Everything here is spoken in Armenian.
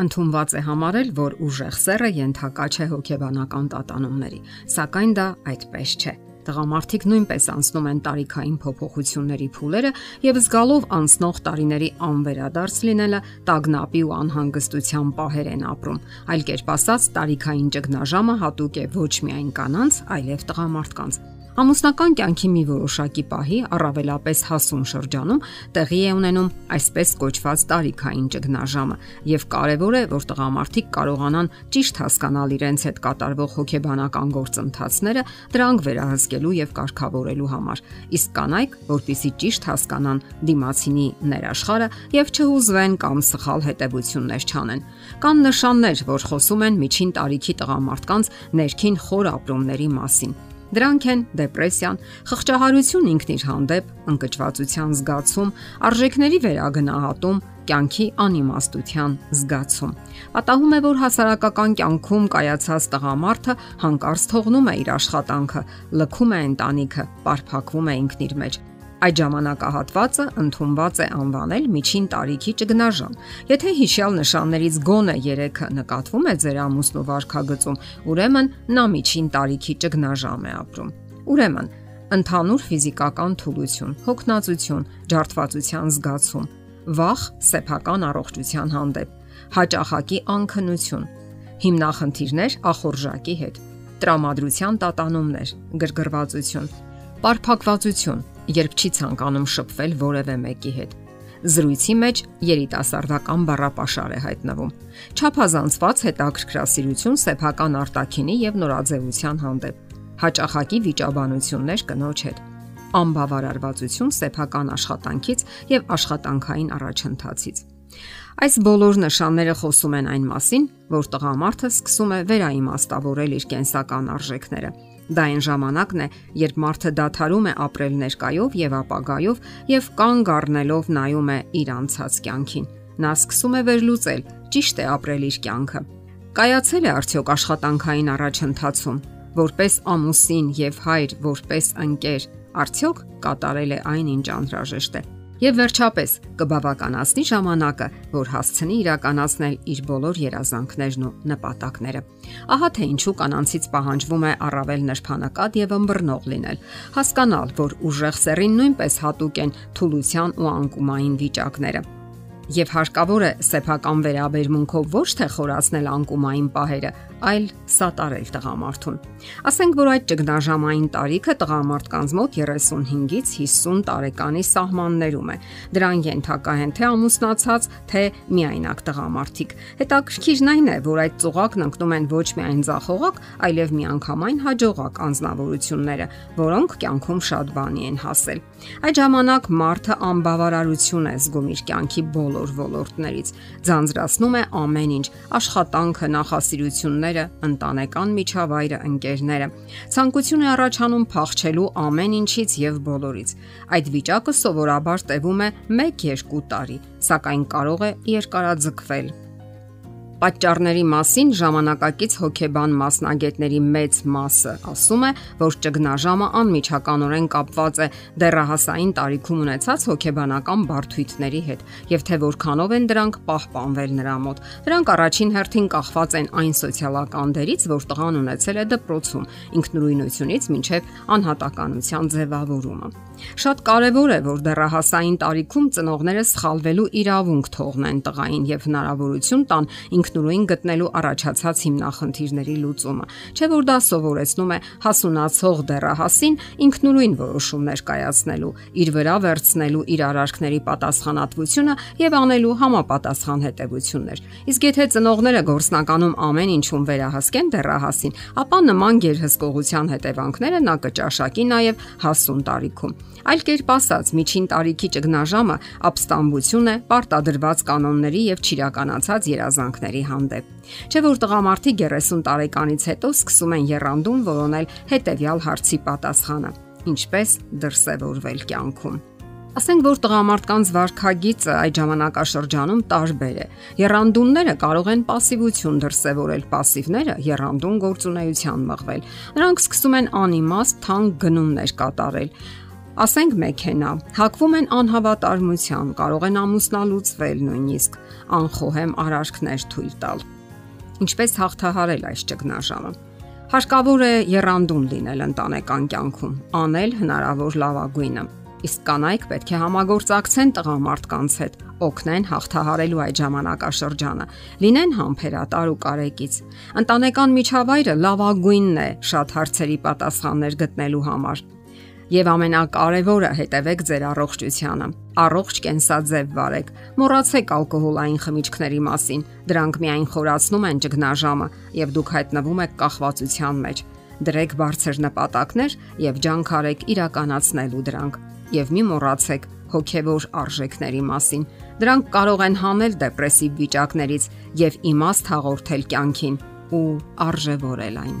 Ընթումված է համարել, որ ուժեղ սեռը ենթակա չէ հոգեբանական տատանումների, սակայն դա այդպես չէ։ Տղամարդիկ նույնպես անցնում են տարիքային փոփոխությունների փուլերը եւ զգալով անցնող տարիների անվերադարձ լինելը տագնապի ու անհանգստության պահեր են ապրում։ Այլ կերպ ասած, տարիքային ճգնաժամը հատուկ է ոչ միայն կանանց, այլև տղամարդկանց։ Ամուսնական կյանքի մի որոշակի պահի առավելապես հասուն շրջանում տեղի է ունենում այսպես կոչված տարիքային ճգնաժամը եւ կարեւոր է որ տղամարդիկ կարողանան ճիշտ հասկանալ իրենց հետ կատարվող հոգեբանական գործընթացները դրանք վերահսկելու եւ կարգավորելու համար իսկ կանայք որpիսի ճիշտ հասկանան դիմացինի ներաշխարը եւ չհուզվեն կամ սխալ հետեւություններ չանեն կան նշաններ որ խոսում են միջին տարիքի տղամարդկանց ներքին խոր ապրումների մասին Դրանք են դեպրեսիան, խղճահարություն ինքնիր հանդեպ, ընկճվածության զգացում, արժեքների վերագնահատում, կյանքի անիմաստության զգացում։ Պատահում է, որ հասարակական կյանքում կայացած տղամարդը հանկարծ թողնում է իր աշխատանքը, լքում է ընտանիքը, պարփակվում է ինքնիր մեջ Այդ ժամանակահատվածը ընդունված է անվանել միջին տարիքի ճգնաժամ։ Եթե հիշյալ նշաններից գոնե 3-ը նկատվում է ձեր ամուսնու վարքագծում, ուրեմն նա միջին տարիքի ճգնաժամ է ապրում։ Ուրեմն ընդհանուր ֆիզիկական թուլություն, հոգնածություն, ջարդվածության զգացում, վախ սեփական առողջության հանդեպ, հաճախակի անքնություն, հիմնախնդիրներ ախորժակի հետ, տրամադրության տատանումներ, գրգռվածություն, Պարփակվածություն, երբ չի ցանկանում շփվել որևէ մեկի հետ։ Զրույցի մեջ երիտասարդական բառապաշար է հայտնվում։ Չափազանցված հետաքրքրասիրություն սեփական արտաքինի եւ նորաձևության հանդեպ։ Հաճախակի վիճաբանություններ կնոջ հետ։ Անբավարարվածություն սեփական աշխատանքից եւ աշխատանքային առաջընթացից։ Այս բոլոր նշանները խոսում են այն մասին, որ տղամարդը սկսում է վերաիմաստավորել իր կենսական արժեքները Դա այն ժամանակն է, երբ մարդը դադարում է ապրել ներկայով եւ ապագայով եւ կանգ առնելով նայում է իր անցած կյանքին։ Նա սկսում է վերլուծել, ճիշտ է ապրել իր կյանքը։ Կայացել է արդյոք աշխատանքային առաջընթացում, որպես ամուսին եւ հայր, որպես ընկեր, արդյոք կատարել է այն, ինչ անհրաժեշտ է եւ վերջապես կբավականացնի ժամանակը, որ հասցնի իրականացնել իր բոլոր երազանքներն ու նպատակները։ Ահա թե ինչու կանանցից պահանջվում է առավել նրբանակատ եւ ըմբռնող լինել։ Հասկանալ, որ ուժեղ սերին նույնպես հատուկ են թուլության ու անկումային վիճակները եւ հարկավոր է սեփական վերաբերմունքով ոչ թե խորացնել անկումային պահերը, այլ սատարել տղամարդուն։ Ասենք որ այդ ճգնաժամային տարիքը տղամարդկանց մոտ 35-ից 50 տարեկանի սահմաններում է։ Դրան ենթակա են թե ամուսնացած, թե միայնակ տղամարդիկ։ Հետաքրքիրն այն է, որ այդ ծուղակն ընկնում են ոչ միայն ցախողակ, այլև միանգամայն հաջողակ անznավորությունները, որոնք կյանքում շատ բանի են հասել։ Այդ ժամանակ մարդը անբավարարություն է զգում իր կյանքի բոլոր ոլորտներից, ձանձրացնում է ամեն ինչ՝ աշխատանքը, նախասիրությունները, ընտանեկան միջավայրը, ընկերները։ Ցանկություն է առաջանում փախչելու ամեն ինչից եւ բոլորից։ Այդ վիճակը սովորաբար տևում է 1-2 տարի, սակայն կարող է երկարաձգվել Պատճառների մասին ժամանակակից հոգեբան մասնագետների մեծ մասը ասում է, որ ճգնաժամը անմիջականորեն կապված է դեռահասային տարիքում ունեցած հոգեբանական բարդույթների հետ եւ թե որքանով են դրանք պահպանվել նրա մոտ։ Դրանք առաջին հերթին կախված են այն սոցիալական դերից, որ տղան ունեցել է դպրոցում, ինքնուրույնությունից մինչև անհատականության ձևավորումը։ Շատ կարևոր է, որ դեռահասային տարիքում ծնողները սխալվելու իրավունք թողնեն տղային եւ հնարավորություն տան ինքնուրույն գտնելու առաջացած հիմնախնդիրների լուծումը։ Չէ որ դա սովորեցնում է հասունացող դեռահասին ինքնուրույն որոշումներ կայացնելու, իր վրա վերցնելու իր արարքների պատասխանատվությունը եւ անելու համապատասխան հետեւություններ։ Իսկ եթե ծնողները գործնականում ամեն ինչում վերահասկեն դեռահասին, ապա նման գերհսկողության հետևանքները նա կճաշակի նաեւ հասուն տարիքում։ Այլ կերպ ասած, միջին տարիքի ճգնաժամը ապստամբություն է պարտադրված կանոնների եւ ճիրականացած երազանքների ծնողների հանդեպ։ Չէ որ տղամարդիկ 30 տարեկանից հետո սկսում են երանդուն որոնել հետևյալ հարցի պատասխանը. ինչպես դրսևորվել կյանքում։ Ասենք որ տղամարդկանց վարքագիծը այդ ժամանակաշրջանում տարբեր է։ Երանդունները կարող են пассивություն դրսևորել, пассивները երանդուն գործունեության մղվել։ Նրանք սկսում են անիմաստ թանկ գնումներ կատարել։ Ասենք մեքենա, հակվում են անհավատարմության, կարող են ամուսնալուծվել նույնիսկ, անխոհեմ արարքներ թույլ տալ։ Ինչպես հաղթահարել այս ճգնաժամը։ Հարկավոր է երանդուն լինել ընտանեկան կյանքում, անել հնարավոր լավագույնը։ Իսկ կանայք պետք է համագործակցեն տղամարդկանց հետ, օգնեն հաղթահարելու այդ ժամանակաշրջանը, լինեն համբերատար ու կարեկից։ Ընտանեկան միջավայրը լավագույնն է շատ հարցերի պատասխաններ գտնելու համար։ Եվ ամենակարևորը հետևեք ձեր առողջությանը։ Առողջ կենսաձև վարեք։ Մոռացեք ալկոհոլային խմիչքների մասին։ Դրանք միայն խորացնում են ճգնաժամը եւ դուք հայտնվում եք կախվածության մեջ։ Դրեք բարձր նպատակներ եւ ջանք արեք իրականացնելու դրանք։ Եվ մի մոռացեք հոգեվոր արժեքների մասին։ Դրանք կարող են հանել դեպրեսիվ վիճակներից եւ իմաստ հաղորդել կյանքին ու արժևորել այն։